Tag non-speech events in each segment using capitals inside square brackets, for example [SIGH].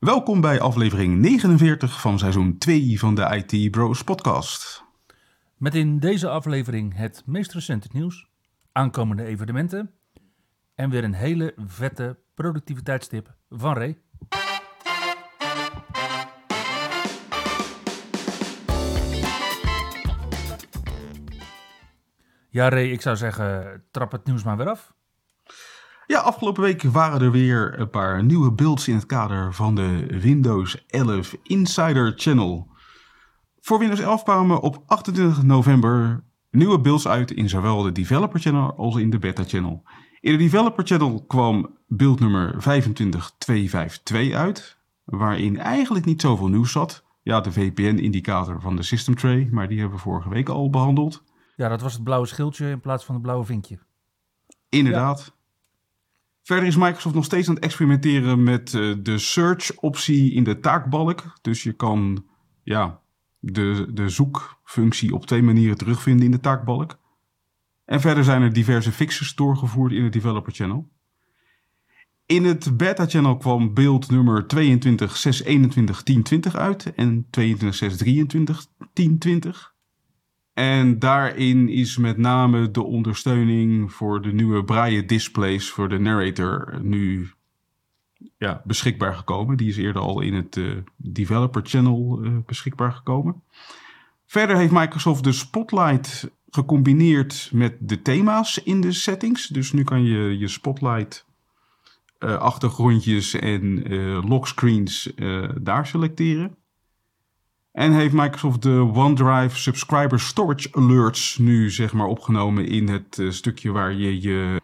Welkom bij aflevering 49 van seizoen 2 van de IT Bros podcast. Met in deze aflevering het meest recente nieuws, aankomende evenementen en weer een hele vette productiviteitstip van Ray. Ja, Ray, ik zou zeggen, trap het nieuws maar weer af. Ja, afgelopen week waren er weer een paar nieuwe builds in het kader van de Windows 11 Insider Channel. Voor Windows 11 kwamen op 28 november nieuwe builds uit in zowel de Developer Channel als in de Beta Channel. In de Developer Channel kwam build nummer 25252 uit, waarin eigenlijk niet zoveel nieuws zat. Ja, de VPN-indicator van de System Tray, maar die hebben we vorige week al behandeld. Ja, dat was het blauwe schildje in plaats van het blauwe vinkje. Inderdaad. Verder is Microsoft nog steeds aan het experimenteren met uh, de search-optie in de taakbalk. Dus je kan ja, de, de zoekfunctie op twee manieren terugvinden in de taakbalk. En verder zijn er diverse fixes doorgevoerd in het Developer Channel. In het Beta Channel kwam beeld nummer 22.621.1020 uit en 22.623.1020. En daarin is met name de ondersteuning voor de nieuwe braille displays voor de narrator nu ja, beschikbaar gekomen. Die is eerder al in het uh, developer channel uh, beschikbaar gekomen. Verder heeft Microsoft de Spotlight gecombineerd met de thema's in de settings. Dus nu kan je je Spotlight uh, achtergrondjes en lockscreens daar selecteren. En heeft Microsoft de OneDrive Subscriber Storage Alerts nu zeg maar opgenomen in het uh, stukje waar je je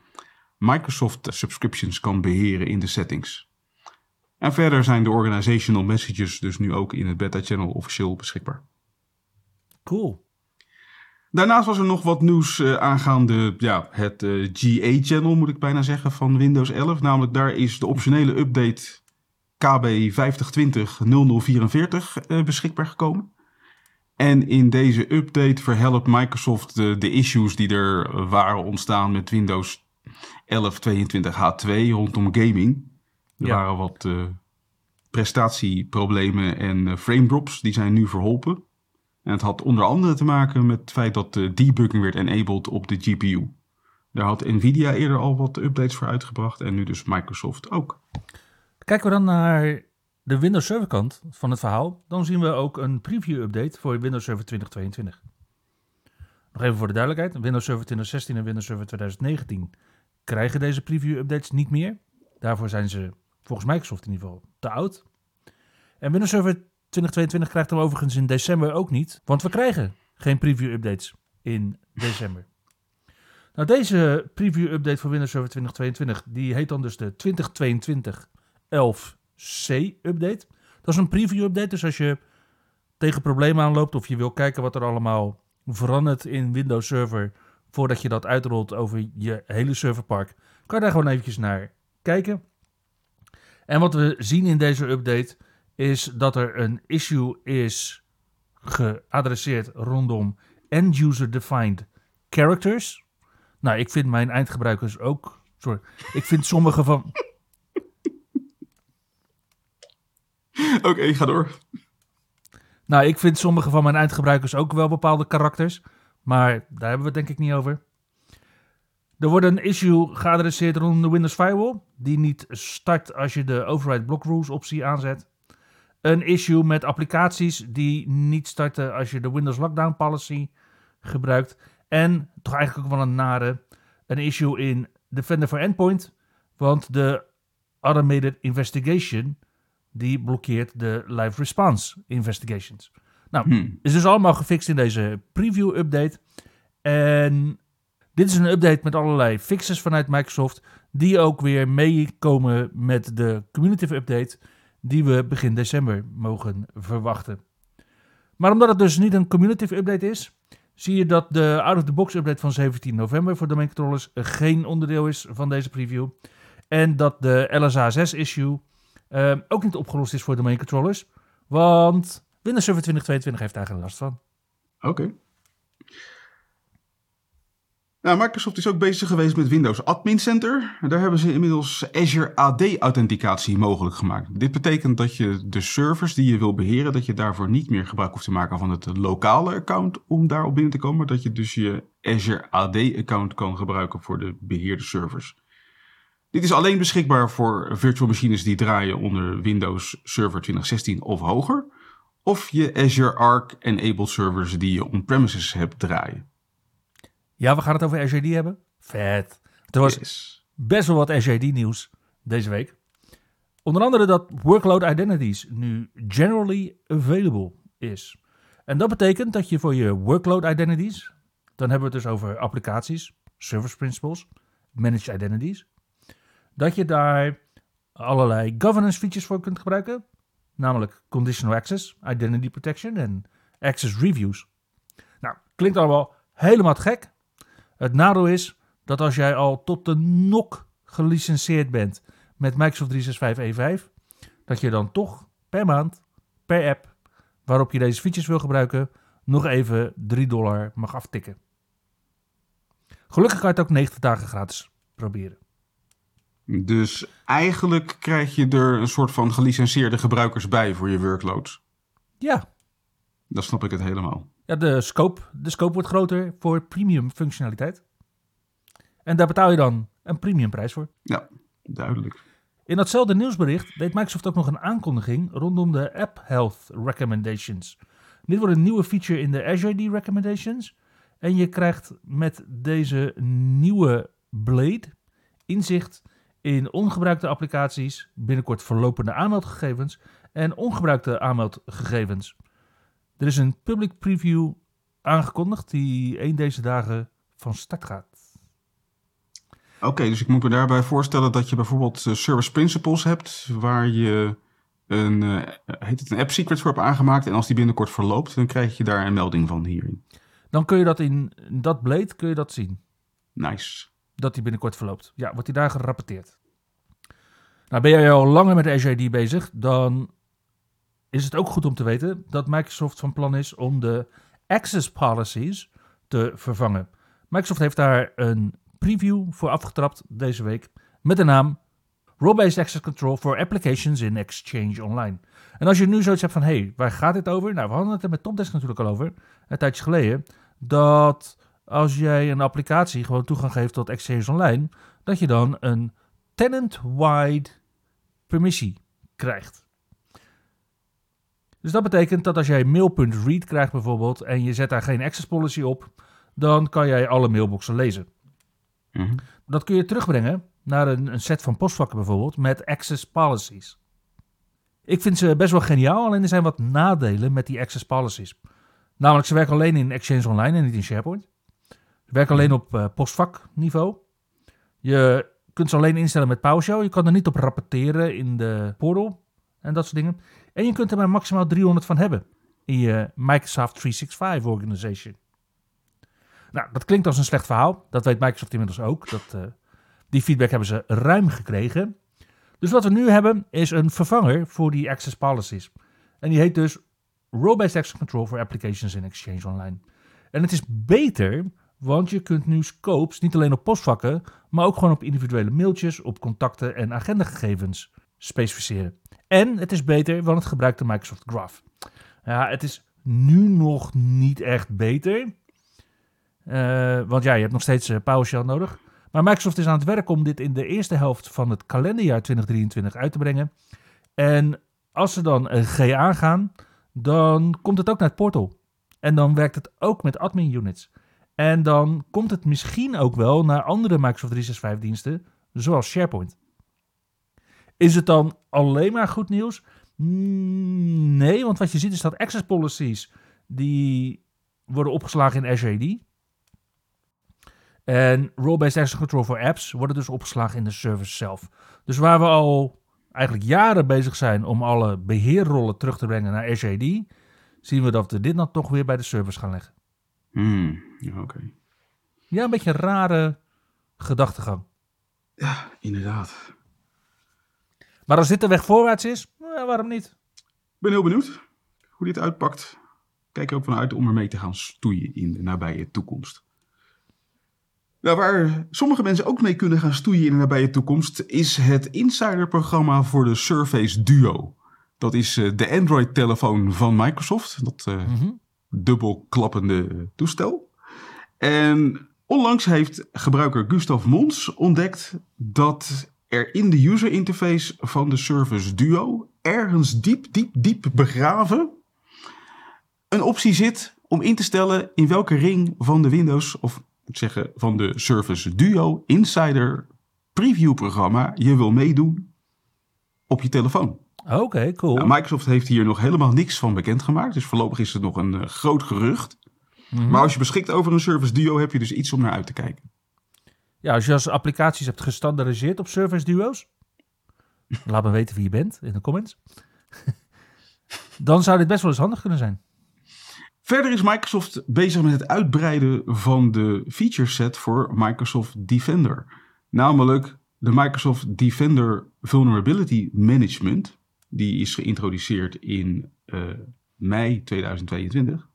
Microsoft subscriptions kan beheren in de settings. En verder zijn de organizational messages dus nu ook in het beta channel officieel beschikbaar. Cool. Daarnaast was er nog wat nieuws uh, aangaande ja, het uh, GA-channel, moet ik bijna zeggen, van Windows 11. Namelijk daar is de optionele update KB 5020-0044 uh, beschikbaar gekomen. En in deze update verhelpt Microsoft de, de issues die er waren ontstaan met Windows 11.22H2 rondom gaming. Er ja. waren wat uh, prestatieproblemen en uh, frame drops, die zijn nu verholpen. En het had onder andere te maken met het feit dat de debugging werd enabled op de GPU. Daar had Nvidia eerder al wat updates voor uitgebracht en nu dus Microsoft ook. Kijken we dan naar de Windows Server kant van het verhaal, dan zien we ook een preview update voor Windows Server 2022. Nog even voor de duidelijkheid, Windows Server 2016 en Windows Server 2019 krijgen deze preview updates niet meer. Daarvoor zijn ze volgens Microsoft in ieder geval te oud. En Windows Server 2022 krijgt hem overigens in december ook niet, want we krijgen geen preview updates in december. Nou, deze preview update voor Windows Server 2022, die heet dan dus de 2022 11C update. Dat is een preview update, dus als je tegen problemen aanloopt of je wil kijken wat er allemaal verandert in Windows Server voordat je dat uitrolt over je hele serverpark, kan je daar gewoon eventjes naar kijken. En wat we zien in deze update is dat er een issue is geadresseerd rondom end-user defined characters. Nou, ik vind mijn eindgebruikers ook. Sorry. Ik vind sommige van. [LAUGHS] Oké, ga door. Nou, ik vind sommige van mijn eindgebruikers ook wel bepaalde karakters. Maar daar hebben we het denk ik niet over. Er wordt een issue geadresseerd rond de Windows Firewall. Die niet start als je de Override Block Rules optie aanzet. Een issue met applicaties die niet starten als je de Windows Lockdown Policy gebruikt. En toch eigenlijk ook wel een nare. Een issue in Defender for Endpoint. Want de Automated Investigation die blokkeert de live response investigations. Nou, hmm. is dus allemaal gefixt in deze preview update. En dit is een update met allerlei fixes vanuit Microsoft, die ook weer meekomen met de community update, die we begin december mogen verwachten. Maar omdat het dus niet een community update is, zie je dat de out-of-the-box update van 17 november voor domain controllers geen onderdeel is van deze preview. En dat de LSA 6 issue uh, ook niet opgelost is voor domain controllers. Want Windows Server 2022 heeft daar geen last van. Oké. Nou, Microsoft is ook bezig geweest met Windows Admin Center. Daar hebben ze inmiddels Azure AD-authenticatie mogelijk gemaakt. Dit betekent dat je de servers die je wil beheren, dat je daarvoor niet meer gebruik hoeft te maken van het lokale account om daarop binnen te komen. Maar dat je dus je Azure AD-account kan gebruiken voor de beheerde servers. Dit is alleen beschikbaar voor virtual machines die draaien onder Windows Server 2016 of hoger. Of je Azure Arc-enabled servers die je on-premises hebt draaien. Ja, we gaan het over Azure hebben. Vet. Er was best wel wat Azure nieuws deze week. Onder andere dat Workload Identities nu generally available is. En dat betekent dat je voor je Workload Identities, dan hebben we het dus over applicaties, service principles, managed identities, dat je daar allerlei governance features voor kunt gebruiken. Namelijk conditional access, identity protection en access reviews. Nou, klinkt allemaal helemaal gek. Het nadeel is dat als jij al tot de nok gelicenseerd bent met Microsoft 365 E5, dat je dan toch per maand, per app waarop je deze features wil gebruiken, nog even 3 dollar mag aftikken. Gelukkig kan je het ook 90 dagen gratis proberen. Dus eigenlijk krijg je er een soort van gelicenseerde gebruikers bij voor je workloads. Ja. Dan snap ik het helemaal. Ja, de scope, de scope wordt groter voor premium functionaliteit. En daar betaal je dan een premium prijs voor. Ja, duidelijk. In datzelfde nieuwsbericht deed Microsoft ook nog een aankondiging rondom de App Health Recommendations. Dit wordt een nieuwe feature in de Azure AD Recommendations. En je krijgt met deze nieuwe Blade inzicht in ongebruikte applicaties, binnenkort verlopende aanmeldgegevens en ongebruikte aanmeldgegevens. Er is een public preview aangekondigd die één deze dagen van start gaat. Oké, dus ik moet me daarbij voorstellen dat je bijvoorbeeld eh, service principles hebt, waar je een, uh, heet het een app secret voor hebt aangemaakt. En als die binnenkort verloopt, dan krijg je daar een melding van hierin. Dan kun je dat in dat blade kun je dat zien. Nice. Dat die binnenkort verloopt. Ja, wordt die daar gerapporteerd. Nou, ben jij al langer met Azure AD bezig, dan is het ook goed om te weten dat Microsoft van plan is om de access policies te vervangen. Microsoft heeft daar een preview voor afgetrapt deze week met de naam Role-Based Access Control for Applications in Exchange Online. En als je nu zoiets hebt van, hé, hey, waar gaat dit over? Nou, we hadden het er met Topdesk natuurlijk al over, een tijdje geleden, dat als jij een applicatie gewoon toegang geeft tot Exchange Online, dat je dan een tenant-wide permissie krijgt. Dus dat betekent dat als jij mail.read krijgt bijvoorbeeld en je zet daar geen access policy op, dan kan jij alle mailboxen lezen. Mhm. Dat kun je terugbrengen naar een, een set van postvakken bijvoorbeeld met access policies. Ik vind ze best wel geniaal, alleen er zijn wat nadelen met die access policies. Namelijk, ze werken alleen in Exchange Online en niet in SharePoint. Ze werken alleen op uh, postvakniveau. Je kunt ze alleen instellen met PowerShell. Je kan er niet op rapporteren in de portal en dat soort dingen. En je kunt er maar maximaal 300 van hebben in je Microsoft 365 organization. Nou, dat klinkt als een slecht verhaal. Dat weet Microsoft inmiddels ook. Dat, uh, die feedback hebben ze ruim gekregen. Dus wat we nu hebben is een vervanger voor die access policies. En die heet dus Role-Based Access Control for Applications in Exchange Online. En het is beter, want je kunt nu scopes niet alleen op postvakken, maar ook gewoon op individuele mailtjes, op contacten en agendagegevens specificeren. En het is beter, want het gebruikt de Microsoft Graph. Ja, het is nu nog niet echt beter. Uh, want ja, je hebt nog steeds uh, PowerShell nodig. Maar Microsoft is aan het werk om dit in de eerste helft van het kalenderjaar 2023 uit te brengen. En als ze dan een G aangaan, dan komt het ook naar het portal. En dan werkt het ook met admin units. En dan komt het misschien ook wel naar andere Microsoft 365 diensten, zoals SharePoint. Is het dan alleen maar goed nieuws? Mm, nee, want wat je ziet is dat access policies die worden opgeslagen in Azure AD. En role-based access control voor apps worden dus opgeslagen in de service zelf. Dus waar we al eigenlijk jaren bezig zijn om alle beheerrollen terug te brengen naar Azure AD, zien we dat we dit dan toch weer bij de servers gaan leggen. Hmm, ja, oké. Ja, een beetje een rare gedachtegang. Ja, inderdaad. Maar als dit de weg voorwaarts is, nou, waarom niet? Ik ben heel benieuwd hoe dit uitpakt. Kijk er ook vanuit om ermee te gaan stoeien in de nabije toekomst. Nou, waar sommige mensen ook mee kunnen gaan stoeien in de nabije toekomst, is het insiderprogramma voor de Surface Duo. Dat is eh, de Android-telefoon van Microsoft, dat uh, Mhm. dubbelklappende toestel. En onlangs heeft gebruiker Gustav Mons ontdekt dat er in de user interface van de Surface Duo ergens diep, diep, diep begraven een optie zit om in te stellen in welke ring van de Windows, of moet zeggen van de Surface Duo Insider Preview programma je wil meedoen op je telefoon. Oké, cool. Nou, Microsoft heeft hier nog helemaal niks van bekendgemaakt, dus voorlopig is het nog een eh, groot gerucht. Mhm. Maar als je beschikt over een Surface Duo heb je dus iets om naar uit te kijken. Ja, als je als applicaties hebt gestandardiseerd op Surface Duo's, [LAUGHS] laat me weten wie je bent in de comments. Dan zou dit best wel eens handig kunnen zijn. Verder is Microsoft bezig met het uitbreiden van de feature set voor Microsoft Defender. Namelijk de Microsoft Defender Vulnerability Management. Die is geïntroduceerd in eh, mei 2022.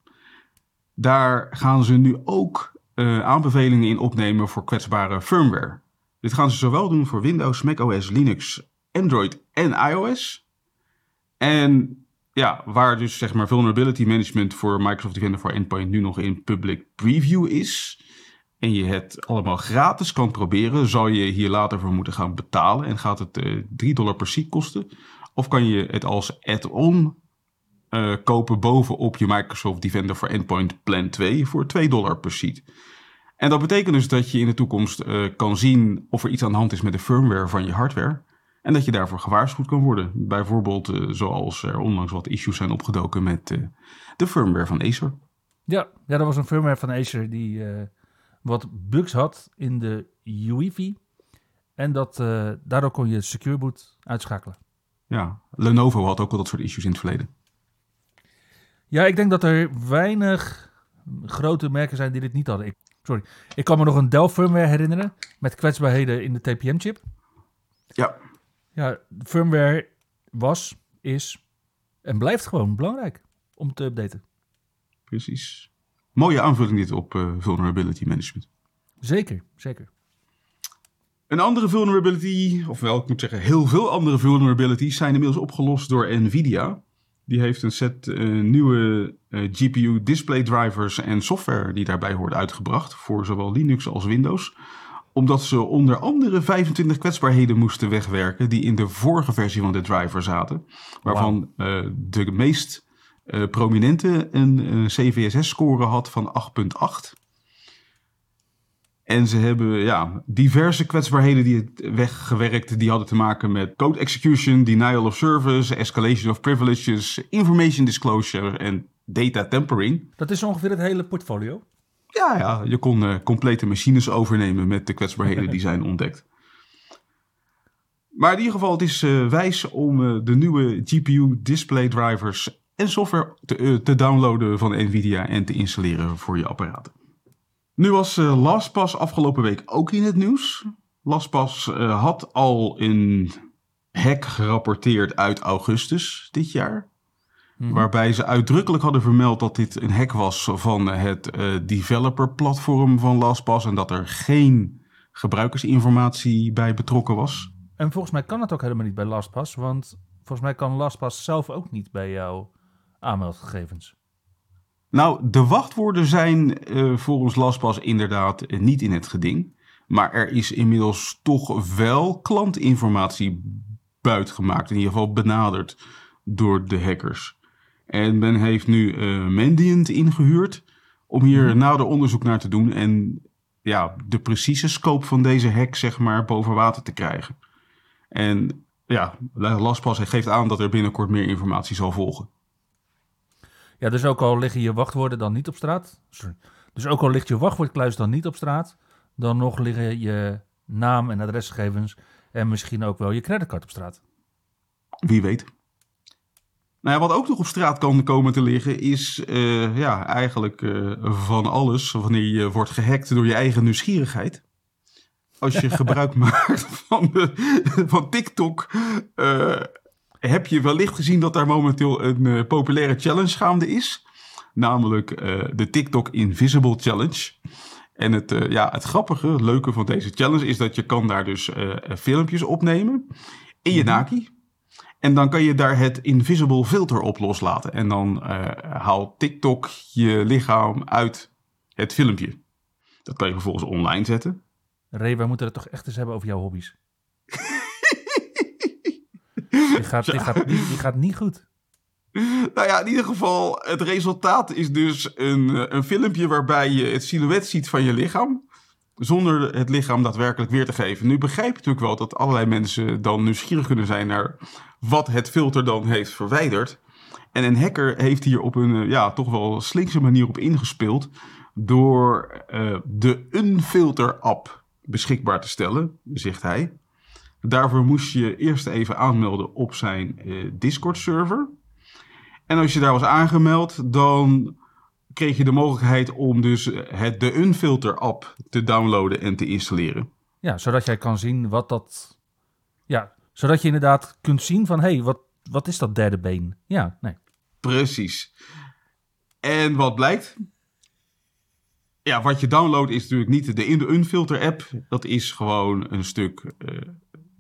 Daar gaan ze nu ook eh, aanbevelingen in opnemen voor kwetsbare firmware. Dit gaan ze zowel doen voor Windows, macOS, Linux, Android en iOS. En ja, waar dus zeg maar vulnerability management voor Microsoft Defender voor Endpoint nu nog in public preview is. En je het allemaal gratis kan proberen, zal je hier later voor moeten gaan betalen. En gaat het eh 3 dollar per seat kosten. Of kan je het als add-on eh, kopen bovenop je Microsoft Defender voor Endpoint Plan 2 voor 2 dollar per seat. En dat betekent dus dat je in de toekomst eh, kan zien of er iets aan de hand is met de firmware van je hardware. En dat je daarvoor gewaarschuwd kan worden. Bijvoorbeeld eh, zoals er onlangs wat issues zijn opgedoken met de firmware van Acer. Ja, ja, dat was een firmware van Acer die wat bugs had in de UEFI. En dat, daardoor kon je Secure Boot uitschakelen. Ja, Lenovo had ook al dat soort issues in het verleden. Ja, ik denk dat er weinig grote merken zijn die dit niet hadden. Ik, sorry, ik kan me nog een Dell firmware herinneren met kwetsbaarheden in de TPM-chip. Ja, Ja, firmware was, is en blijft gewoon belangrijk om te updaten. precies. Mooie aanvulling dit op eh, vulnerability management. Zeker, zeker. Een andere vulnerability, ofwel ik moet zeggen heel veel andere vulnerabilities, zijn inmiddels opgelost door Nvidia. Die heeft een set eh, nieuwe eh, GPU display drivers en software die daarbij hoort uitgebracht voor zowel Linux als Windows. Omdat ze onder andere 25 kwetsbaarheden moesten wegwerken die in de vorige versie van de driver zaten. Waarvan eh, de meest prominente een CVSS-score had van 8.8. En ze hebben ja, diverse kwetsbaarheden die het weggewerkt. Die hadden te maken met code execution, denial of service, escalation of privileges, information disclosure en data tampering. Dat is ongeveer het hele portfolio. Ja, ja je kon eh, complete machines overnemen met de kwetsbaarheden die zijn ontdekt. Maar in ieder geval, het is eh, wijs om eh, de nieuwe GPU display drivers en software te, te downloaden van Nvidia en te installeren voor je apparaten. Nu was eh, LastPass afgelopen week ook in het nieuws. LastPass eh, had al een hack gerapporteerd uit augustus dit jaar. Mhm. Waarbij ze uitdrukkelijk hadden vermeld dat dit een hack was van het eh developer-platform van LastPass. En dat er geen gebruikersinformatie bij betrokken was. En volgens mij kan het ook helemaal niet bij LastPass, want volgens mij kan LastPass zelf ook niet bij jouw aanmeldgegevens. Nou, de wachtwoorden zijn eh, volgens LastPass inderdaad eh, niet in het geding. Maar er is inmiddels toch wel klantinformatie buitgemaakt. In ieder geval benaderd door de hackers. En men heeft nu eh Mandiant ingehuurd om hier nader onderzoek naar te doen. En ja, de precieze scope van deze hack zeg maar boven water te krijgen. En ja, LastPass geeft aan dat er binnenkort meer informatie zal volgen. Ja, dus ook al liggen je wachtwoorden dan niet op straat. Dus ook al ligt je wachtwoordkluis dan niet op straat, dan nog liggen je naam en adresgegevens en misschien ook wel je creditcard op straat. Wie weet. Nou ja, wat ook nog op straat kan komen te liggen is eh, ja, eigenlijk eh, van alles wanneer je wordt gehackt door je eigen nieuwsgierigheid. Als je [LAUGHS] gebruik maakt van, de, van TikTok, eh, heb je wellicht gezien dat daar momenteel een eh, populaire challenge gaande is. Namelijk eh, de TikTok Invisible Challenge. En het, eh, ja, het grappige, het leuke van deze challenge is dat je kan daar dus filmpjes opnemen in je naki. En dan kan je daar het invisible filter op loslaten. En dan haalt TikTok je lichaam uit het filmpje. Dat kan je vervolgens online zetten. Ray, wij moeten het toch echt eens hebben over jouw hobby's. [LAUGHS] die, gaat, niet, goed. Nou ja, in ieder geval, het resultaat is dus een, een filmpje waarbij je het silhouet ziet van je lichaam. Zonder het lichaam daadwerkelijk weer te geven. Nu begrijp je natuurlijk wel dat allerlei mensen dan nieuwsgierig kunnen zijn naar wat het filter dan heeft verwijderd. En een hacker heeft hier op een eh, ja, toch wel slinkse manier op ingespeeld. Door eh, de Unfilter app beschikbaar te stellen, zegt hij. Daarvoor moest je eerst even aanmelden op zijn eh, Discord server. En als je daar was aangemeld, dan kreeg je de mogelijkheid om dus eh, het, de Unfilter app te downloaden en te installeren. Ja, zodat jij kan zien wat dat... Ja, zodat je inderdaad kunt zien van... Hé, hey, wat, wat is dat derde been? Ja, nee. Precies. En wat blijkt? Ja, wat je downloadt is natuurlijk niet de de Unfilter app. Dat is gewoon een stuk eh,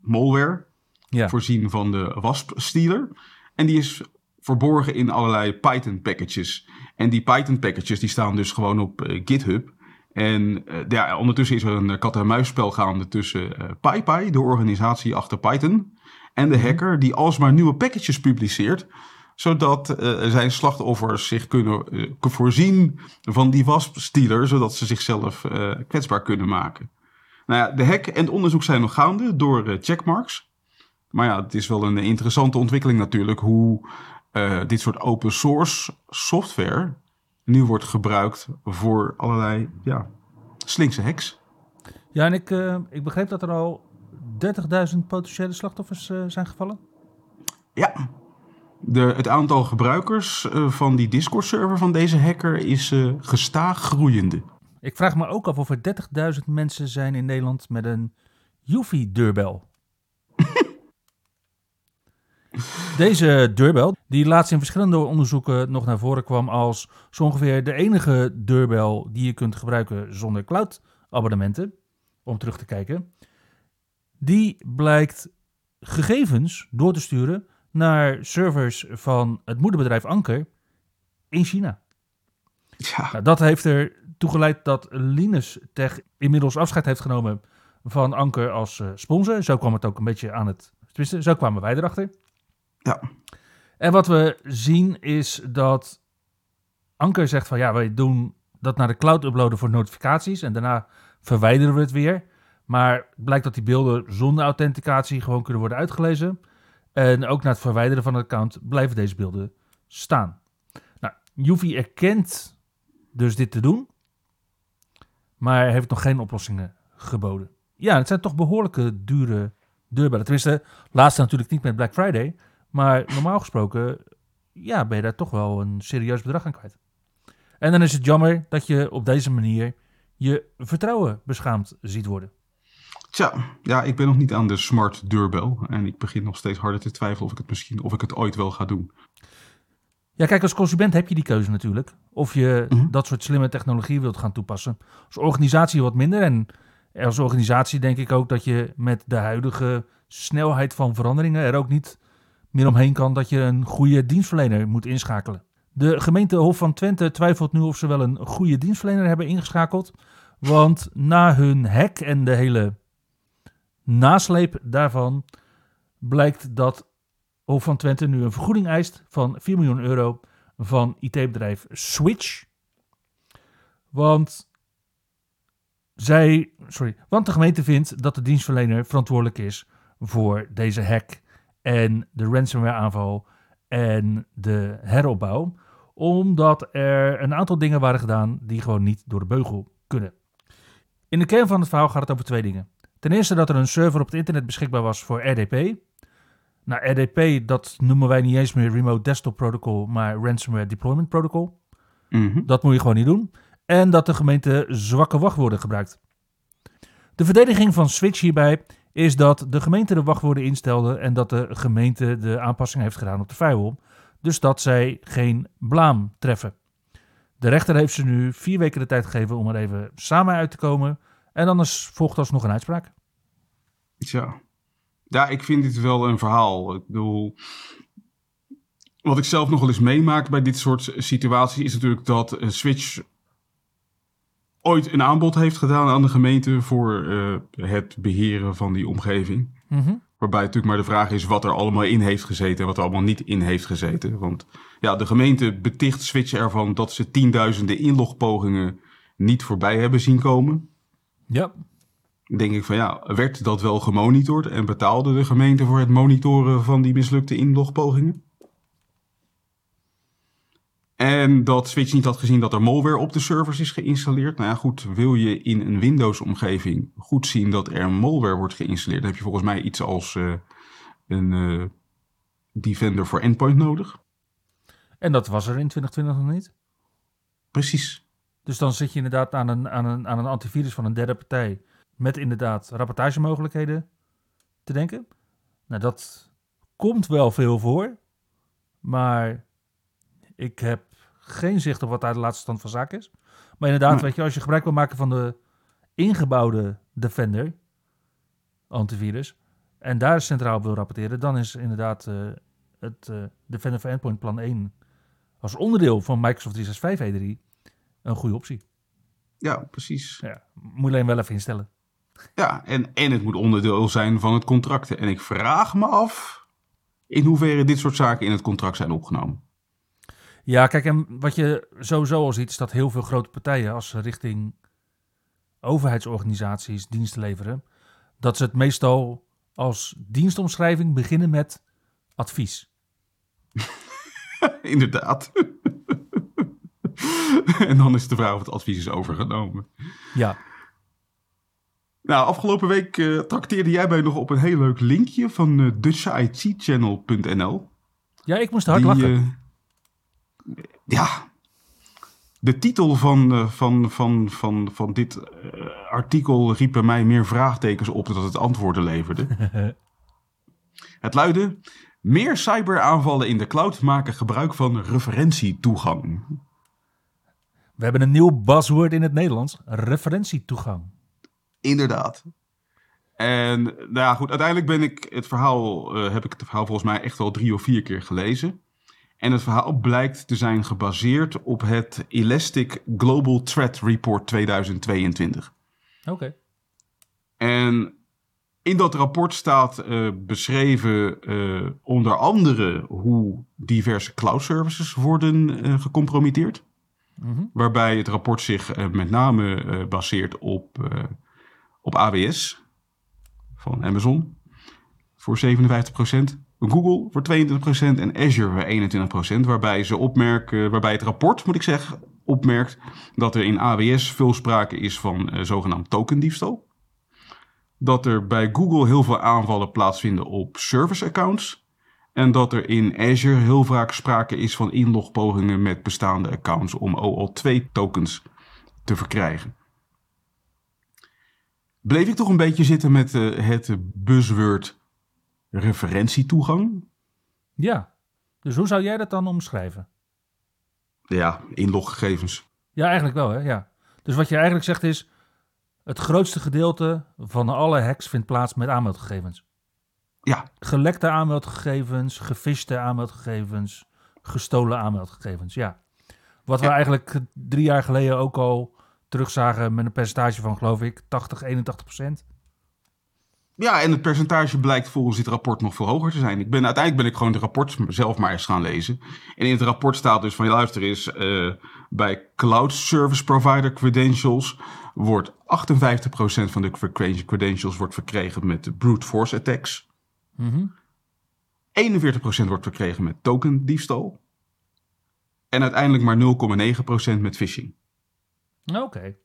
malware, Ja, voorzien van de WASP-stealer. En die is verborgen in allerlei Python packages. En die Python packages die staan dus gewoon op eh, GitHub. En eh, ja, ondertussen is er een kat-en-muisspel gaande tussen eh PyPy, de organisatie achter Python, en de hacker die alsmaar nieuwe packages publiceert, zodat eh, zijn slachtoffers zich kunnen eh, voorzien van die wasp-stealer, zodat ze zichzelf eh, kwetsbaar kunnen maken. Nou ja, de hack en het onderzoek zijn nog gaande door eh, checkmarks. Maar ja, het is wel een interessante ontwikkeling natuurlijk hoe eh, dit soort open source software nu wordt gebruikt voor allerlei ja, slinkse hacks. ja en ik, eh, ik begreep dat er al 30.000 potentiële slachtoffers zijn gevallen. Ja, de, het aantal gebruikers van die Discord-server van deze hacker is gestaag groeiende. Ik vraag me ook af of er 30.000 mensen zijn in Nederland met een Yuffie-deurbel. [LAUGHS] Deze deurbel, die laatst in verschillende onderzoeken nog naar voren kwam als zo ongeveer de enige deurbel die je kunt gebruiken zonder cloud-abonnementen, om terug te kijken, die blijkt gegevens door te sturen naar servers van het moederbedrijf Anker in China. Ja, Nou, dat heeft er toegeleid dat Linus Tech inmiddels afscheid heeft genomen van Anker als eh, sponsor. Zo kwam het ook een beetje aan het... Tenminste, zo kwamen wij erachter. ja, En wat we zien is dat Anker zegt van ja, wij doen dat naar de cloud uploaden voor notificaties en daarna verwijderen we het weer. Maar het blijkt dat die beelden zonder authenticatie gewoon kunnen worden uitgelezen. En ook na het verwijderen van het account blijven deze beelden staan. Nou, Yuffie erkent dus dit te doen, maar heeft nog geen oplossingen geboden. Ja, het zijn toch behoorlijke dure deurbellen. Tenminste, laatste natuurlijk niet met Black Friday, maar normaal gesproken ja, ben je daar toch wel een serieus bedrag aan kwijt. En dan is het jammer dat je op deze manier je vertrouwen beschaamd ziet worden. tja, ja, ik ben nog niet aan de smart deurbel. En ik begin nog steeds harder te twijfelen of ik het misschien, of ik het ooit wel ga doen. Ja, kijk, als consument heb je die keuze natuurlijk. Of je Mhm. dat soort slimme technologie wilt gaan toepassen. Als organisatie wat minder. En als organisatie denk ik ook dat je met de huidige snelheid van veranderingen er ook niet meer omheen kan dat je een goede dienstverlener moet inschakelen. De gemeente Hof van Twente twijfelt nu of ze wel een goede dienstverlener hebben ingeschakeld. Want na hun hack en de hele nasleep daarvan blijkt dat Hof van Twente nu een vergoeding eist van 4 miljoen euro van IT-bedrijf Switch. Want zij, sorry, want de gemeente vindt dat de dienstverlener verantwoordelijk is voor deze hack en de ransomware aanval en de heropbouw, omdat er een aantal dingen waren gedaan die gewoon niet door de beugel kunnen. In de kern van het verhaal gaat het over twee dingen. Ten eerste dat er een server op het internet beschikbaar was voor RDP, Nou, RDP, dat noemen wij niet eens meer Remote Desktop Protocol, maar Ransomware Deployment Protocol. Mhm. Dat moet je gewoon niet doen. En dat de gemeente zwakke wachtwoorden gebruikt. De verdediging van Switch hierbij is dat de gemeente de wachtwoorden instelde en dat de gemeente de aanpassing heeft gedaan op de firewall. Dus dat zij geen blaam treffen. De rechter heeft ze nu vier weken de tijd gegeven om er even samen uit te komen. En anders volgt alsnog een uitspraak. Tja. Ja, ik vind dit wel een verhaal. Ik bedoel, wat ik zelf nog wel eens meemaak bij dit soort situaties is natuurlijk dat eh, Switch ooit een aanbod heeft gedaan aan de gemeente voor eh, het beheren van die omgeving. Waarbij natuurlijk maar de vraag is wat er allemaal in heeft gezeten en wat er allemaal niet in heeft gezeten. Want ja, de gemeente beticht Switch ervan dat ze tienduizenden inlogpogingen niet voorbij hebben zien komen. Ja, denk ik van ja, werd dat wel gemonitord en betaalde de gemeente voor het monitoren van die mislukte inlogpogingen? En dat Switch niet had gezien dat er malware op de servers is geïnstalleerd. Nou ja, goed, wil je in een Windows-omgeving goed zien dat er malware wordt geïnstalleerd, dan heb je volgens mij iets als eh, een eh, Defender voor Endpoint nodig. en dat was er in 2020 nog niet. Precies. Dus dan zit je inderdaad aan een, aan een, aan een antivirus van een derde partij. Met inderdaad rapportagemogelijkheden te denken. Nou, dat komt wel veel voor. Maar ik heb geen zicht op wat daar de laatste stand van zaken is. Maar inderdaad, Nee. weet je, als je gebruik wil maken van de ingebouwde Defender antivirus. En daar centraal op wil rapporteren, dan is inderdaad eh, het eh, Defender for Endpoint plan 1 als onderdeel van Microsoft 365 E3 een goede optie. Ja, precies. Ja, moet je alleen wel even instellen. Ja, en, en het moet onderdeel zijn van het contract. En ik vraag me af in hoeverre dit soort zaken in het contract zijn opgenomen. Ja, kijk, en wat je sowieso al ziet, is dat heel veel grote partijen, als ze richting overheidsorganisaties diensten leveren, dat ze het meestal als dienstomschrijving beginnen met advies. [LAUGHS] Inderdaad. [LAUGHS] en dan is de vraag of het advies is overgenomen. Ja, Nou, afgelopen week eh, trakteerde jij mij nog op een heel leuk linkje van eh DutchITchannel.nl. ja ik moest hard Die, lachen. eh, ja, de titel van, van, van, van, van dit artikel riep bij mij meer vraagtekens op dan dat het antwoorden leverde. [LAUGHS] het luidde: Meer cyberaanvallen in de cloud maken gebruik van referentietoegang. We hebben een nieuw buzzword in het Nederlands: referentietoegang. Inderdaad. En nou ja, goed, uiteindelijk ben ik het verhaal, eh, heb ik het verhaal volgens mij echt wel drie of vier keer gelezen. En het verhaal blijkt te zijn gebaseerd op het Elastic Global Threat Report 2022. Oké. En in dat rapport staat eh, beschreven eh, onder andere hoe diverse cloud services worden gecompromitteerd. Mhm. Waarbij het rapport zich met name baseert op, op AWS van Amazon voor 57%, Google voor 22% en Azure voor 21%. Waarbij, ze opmerken, waarbij het rapport, moet ik zeggen, opmerkt dat er in AWS veel sprake is van eh, zogenaamd tokendiefstal. Dat er bij Google heel veel aanvallen plaatsvinden op service accounts. En dat er in Azure heel vaak sprake is van inlogpogingen met bestaande accounts om OAuth2 tokens te verkrijgen. Bleef ik toch een beetje zitten met eh, het buzzword referentietoegang? Ja. Dus hoe zou jij dat dan omschrijven? Ja, inloggegevens. Ja, eigenlijk wel, hè? Ja. Dus wat je eigenlijk zegt is: het grootste gedeelte van alle hacks vindt plaats met aanmeldgegevens. Ja, Gelekte aanmeldgegevens, gefishte aanmeldgegevens, gestolen aanmeldgegevens. Ja. Wat we eigenlijk drie jaar geleden ook al terugzagen met een percentage van, geloof ik, 80, 81 procent. Ja, en het percentage blijkt volgens dit rapport nog veel hoger te zijn. Ik ben, uiteindelijk ben ik gewoon het rapport zelf maar eens gaan lezen. En in het rapport staat dus van, ja, luister eens, eh, bij cloud service provider credentials wordt 58% van de cre- credentials wordt verkregen met brute force attacks. 41% wordt verkregen met token diefstal. En uiteindelijk maar 0,9% met phishing. Oké.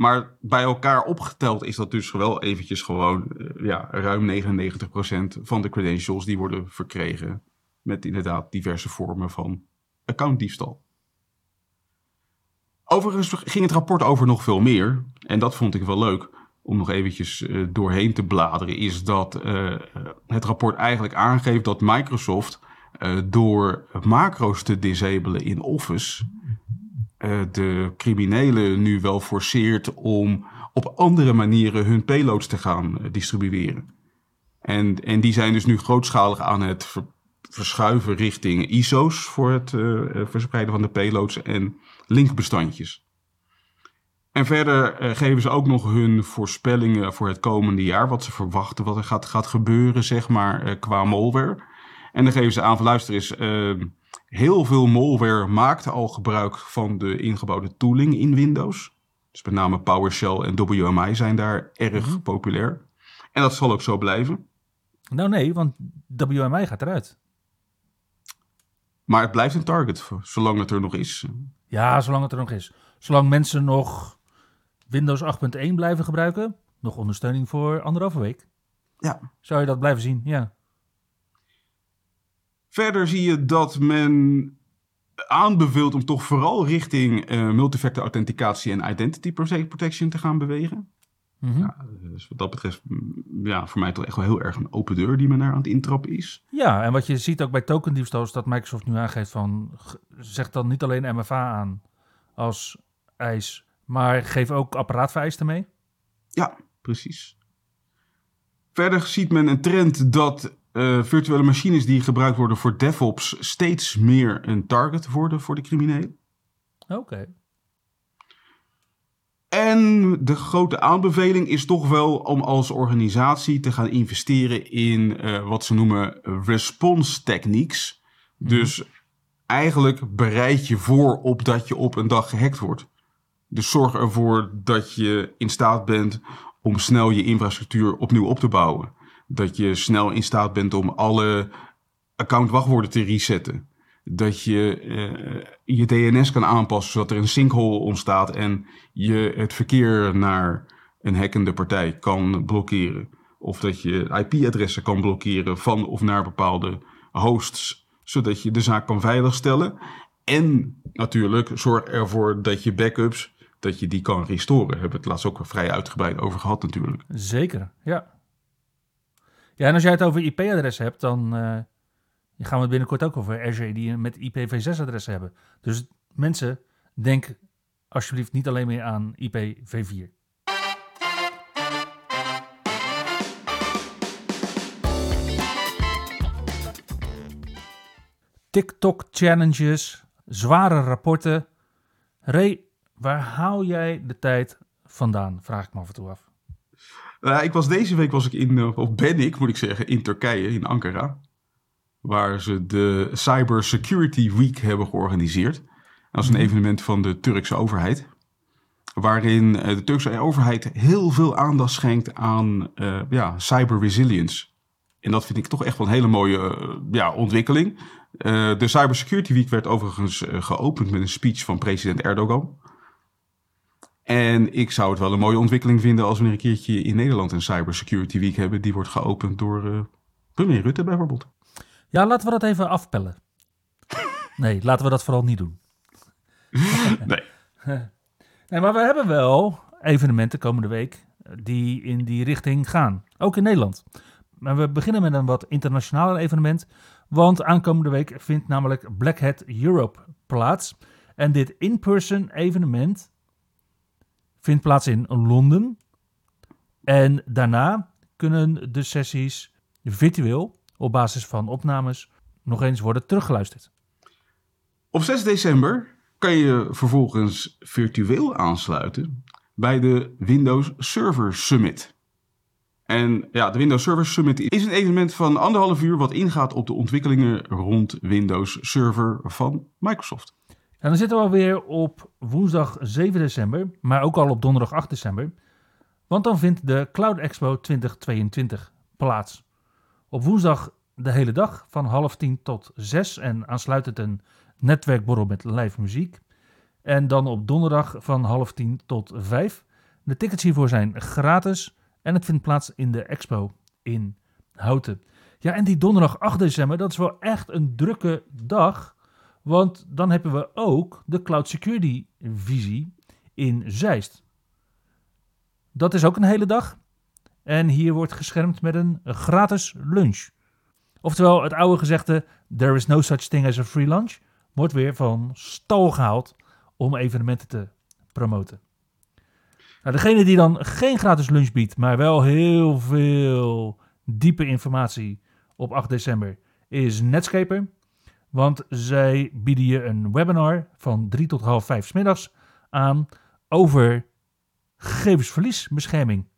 Maar bij elkaar opgeteld is dat dus wel eventjes gewoon eh, ja, ruim 99% van de credentials die worden verkregen. Met inderdaad diverse vormen van accountdiefstal. Overigens ging het rapport over nog veel meer. En dat vond ik wel leuk om nog eventjes uh, doorheen te bladeren. Is dat uh, het rapport eigenlijk aangeeft dat Microsoft door macro's te disabelen in Office uh, de criminelen nu wel forceert om op andere manieren hun payloads te gaan uh, distribueren. En, en die zijn dus nu grootschalig aan het ver, verschuiven richting ISO's voor het uh, verspreiden van de payloads en linkbestandjes. En verder geven ze ook nog hun voorspellingen voor het komende jaar, wat ze verwachten, wat er gaat, gaat gebeuren, zeg maar, qua malware. En dan geven ze aan van luister eens, Heel veel malware maakt al gebruik van de ingebouwde tooling in Windows. Dus met name PowerShell en WMI zijn daar erg -hmm. populair. En dat zal ook zo blijven. Nou nee, want WMI gaat eruit. Maar het blijft een target, zolang het er nog is. Ja, zolang het er nog is. Zolang mensen nog Windows 8.1 blijven gebruiken, nog ondersteuning voor anderhalve week. Ja. Zou je dat blijven zien, ja. Verder zie je dat men aanbeveelt om toch vooral richting uh, multifactor authenticatie en identity protection te gaan bewegen. Mm -hmm. ja, dus wat dat betreft, ja, voor mij toch echt wel heel erg een open deur die men daar aan het intrappen is. Ja, en wat je ziet ook bij token diefstal is dat Microsoft nu aangeeft van, zeg dan niet alleen MFA aan als eis, maar geef ook apparaatvereisten mee. Ja, precies. Verder ziet men een trend dat uh, virtuele machines die gebruikt worden voor DevOps steeds meer een target worden voor de criminelen. Oké. Okay. En de grote aanbeveling is toch wel om als organisatie te gaan investeren in uh, wat ze noemen response techniques. Mm. Dus eigenlijk bereid je voor op dat je op een dag gehackt wordt. Dus zorg ervoor dat je in staat bent om snel je infrastructuur opnieuw op te bouwen dat je snel in staat bent om alle account-wachtwoorden te resetten. Dat je uh, je DNS kan aanpassen zodat er een sinkhole ontstaat en je het verkeer naar een hackende partij kan blokkeren. Of dat je IP-adressen kan blokkeren van of naar bepaalde hosts, zodat je de zaak kan veiligstellen. En natuurlijk zorg ervoor dat je backups, dat je die kan restoren. Daar hebben we het laatst ook vrij uitgebreid over gehad natuurlijk. Zeker, ja. Ja, en als jij het over IP-adressen hebt, dan uh, gaan we het binnenkort ook over Azure die met IPv6-adressen hebben. Dus mensen, denk alsjeblieft niet alleen meer aan IPv4. TikTok-challenges, zware rapporten. Ray, waar haal jij de tijd vandaan? Vraag ik me af en toe af. Uh, ik was deze week was ik in, of ben ik moet ik zeggen, in Turkije, in Ankara. Waar ze de Cyber Security Week hebben georganiseerd. Dat is een evenement van de Turkse overheid. Waarin de Turkse overheid heel veel aandacht schenkt aan uh, ja, cyber resilience. En dat vind ik toch echt wel een hele mooie uh, ja, ontwikkeling. Uh, de Cyber Security Week werd overigens geopend met een speech van president Erdogan. En ik zou het wel een mooie ontwikkeling vinden als we een keertje in Nederland een Cybersecurity Week hebben. Die wordt geopend door uh, premier Rutte bijvoorbeeld. Ja, laten we dat even afpellen. [LAUGHS] nee, laten we dat vooral niet doen. [LAUGHS] nee. [LAUGHS] nee, maar we hebben wel evenementen komende week die in die richting gaan. Ook in Nederland. Maar we beginnen met een wat internationaal evenement. Want aankomende week vindt namelijk Black Hat Europe plaats. En dit in-person evenement vindt plaats in Londen. En daarna kunnen de sessies virtueel op basis van opnames nog eens worden teruggeluisterd. Op 6 december kan je vervolgens virtueel aansluiten bij de Windows Server Summit. En ja, de Windows Server Summit is een evenement van anderhalf uur wat ingaat op de ontwikkelingen rond Windows Server van Microsoft. En dan zitten we alweer op woensdag 7 december, maar ook al op donderdag 8 december. Want dan vindt de Cloud Expo 2022 plaats. Op woensdag de hele dag van half tien tot zes en aansluitend een netwerkborrel met live muziek. En dan op donderdag van half tien tot vijf De tickets hiervoor zijn gratis en het vindt plaats in de expo in Houten. Ja, en die donderdag 8 december, dat is wel echt een drukke dag. Want dan hebben we ook de Cloud Security visie in Zeist. Dat is ook een hele dag. En hier wordt geschermd met een gratis lunch. Oftewel, het oude gezegde: There is no such thing as a free lunch. wordt weer van stal gehaald om evenementen te promoten. Nou, degene die dan geen gratis lunch biedt, maar wel heel veel diepe informatie op 8 december, is Netscaper. Want zij bieden je een webinar van 3 tot half 5 s middags aan over gegevensverliesbescherming.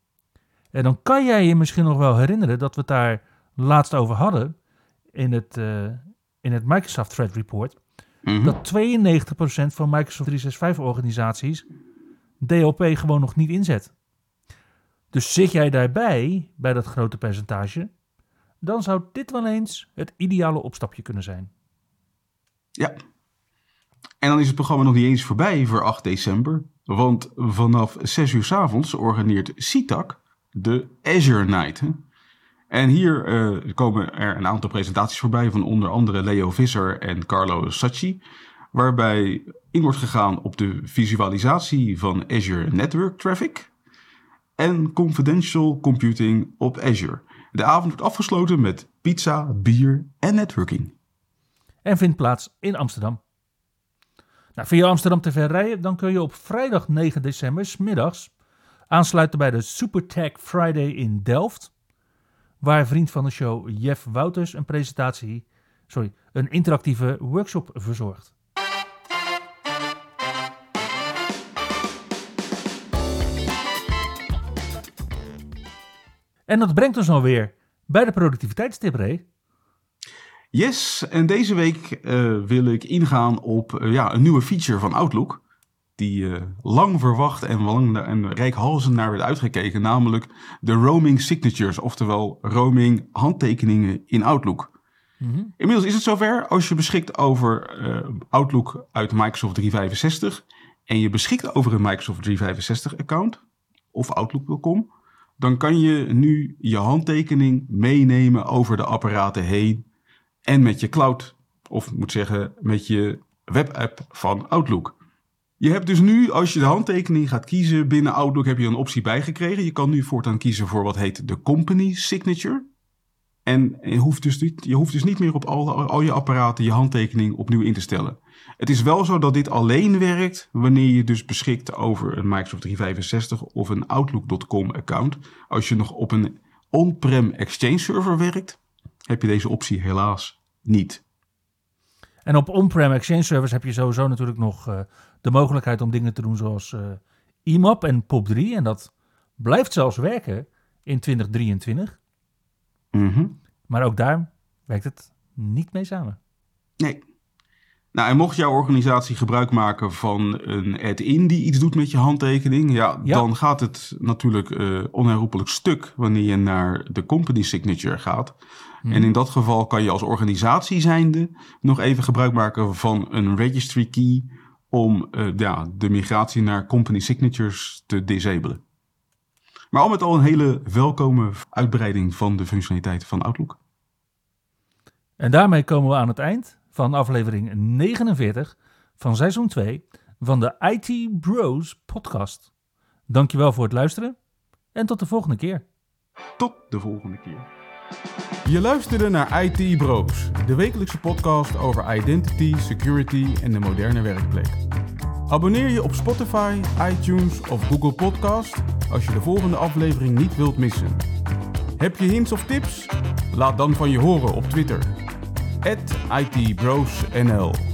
En dan kan jij je misschien nog wel herinneren dat we het daar laatst over hadden in het, uh, in het Microsoft Threat Report. Mhm. Dat 92% van Microsoft 365 organisaties DLP gewoon nog niet inzet. Dus zit jij daarbij, bij dat grote percentage, dan zou dit wel eens het ideale opstapje kunnen zijn. Ja. En dan is het programma nog niet eens voorbij voor 8 december. Want vanaf 6 uur s avonds organiseert CITAC de Azure Night. En hier uh, komen er een aantal presentaties voorbij van onder andere Leo Visser en Carlo Sacchi. Waarbij in wordt gegaan op de visualisatie van Azure Network Traffic en confidential computing op Azure. De avond wordt afgesloten met pizza, bier en networking. En vindt plaats in Amsterdam. Nou, via Amsterdam te ver rijden, dan kun je op vrijdag 9 december, s middags, aansluiten bij de SuperTech Friday in Delft. Waar vriend van de show Jeff Wouters een presentatie, sorry, een interactieve workshop verzorgt. En dat brengt ons alweer bij de productiviteitstip. Yes, en deze week uh, wil ik ingaan op uh, ja, een nieuwe feature van Outlook. Die uh, lang verwacht en, lang en naar werd uitgekeken. Namelijk de roaming signatures, oftewel roaming handtekeningen in Outlook. Mm -hmm. Inmiddels is het zover. Als je beschikt over Outlook uit Microsoft 365 en je beschikt over een Microsoft 365 account of Outlook.com, dan kan je nu je handtekening meenemen over de apparaten heen en met je cloud, of moet zeggen met je webapp van Outlook. Je hebt dus nu, als je de handtekening gaat kiezen binnen Outlook, heb je een optie bijgekregen. Je kan nu voortaan kiezen voor wat heet de company signature. En je hoeft dus niet, je hoeft dus niet meer op al, al je apparaten je handtekening opnieuw in te stellen. Het is wel zo dat dit alleen werkt wanneer je dus beschikt over een Microsoft 365 of een Outlook.com account. Als je nog op een on-prem Exchange server werkt, heb je deze optie helaas niet. En op on-prem Exchange servers heb je sowieso natuurlijk nog uh, de mogelijkheid om dingen te doen zoals uh, IMAP en POP3. En dat blijft zelfs werken in 2023. Mm -hmm. Maar ook daar werkt het niet mee samen. Nee. Nou, en mocht jouw organisatie gebruik maken van een add-in die iets doet met je handtekening, ja, Ja. dan gaat het natuurlijk eh, onherroepelijk stuk wanneer je naar de company signature gaat. Hmm. En in dat geval kan je als organisatie zijnde nog even gebruik maken van een registry key om eh, ja, de migratie naar company signatures te disabelen. Maar al met al een hele welkome uitbreiding van de functionaliteiten van Outlook. En daarmee komen we aan het eind van aflevering 49 van seizoen 2 van de IT Bros podcast. Dankjewel voor het luisteren en tot de volgende keer. Tot de volgende keer. Je luisterde naar IT Bros, de wekelijkse podcast over identity, security en de moderne werkplek. Abonneer je op Spotify, iTunes of Google Podcast als je de volgende aflevering niet wilt missen. Heb je hints of tips? Laat dan van je horen op Twitter. @itbrosnl.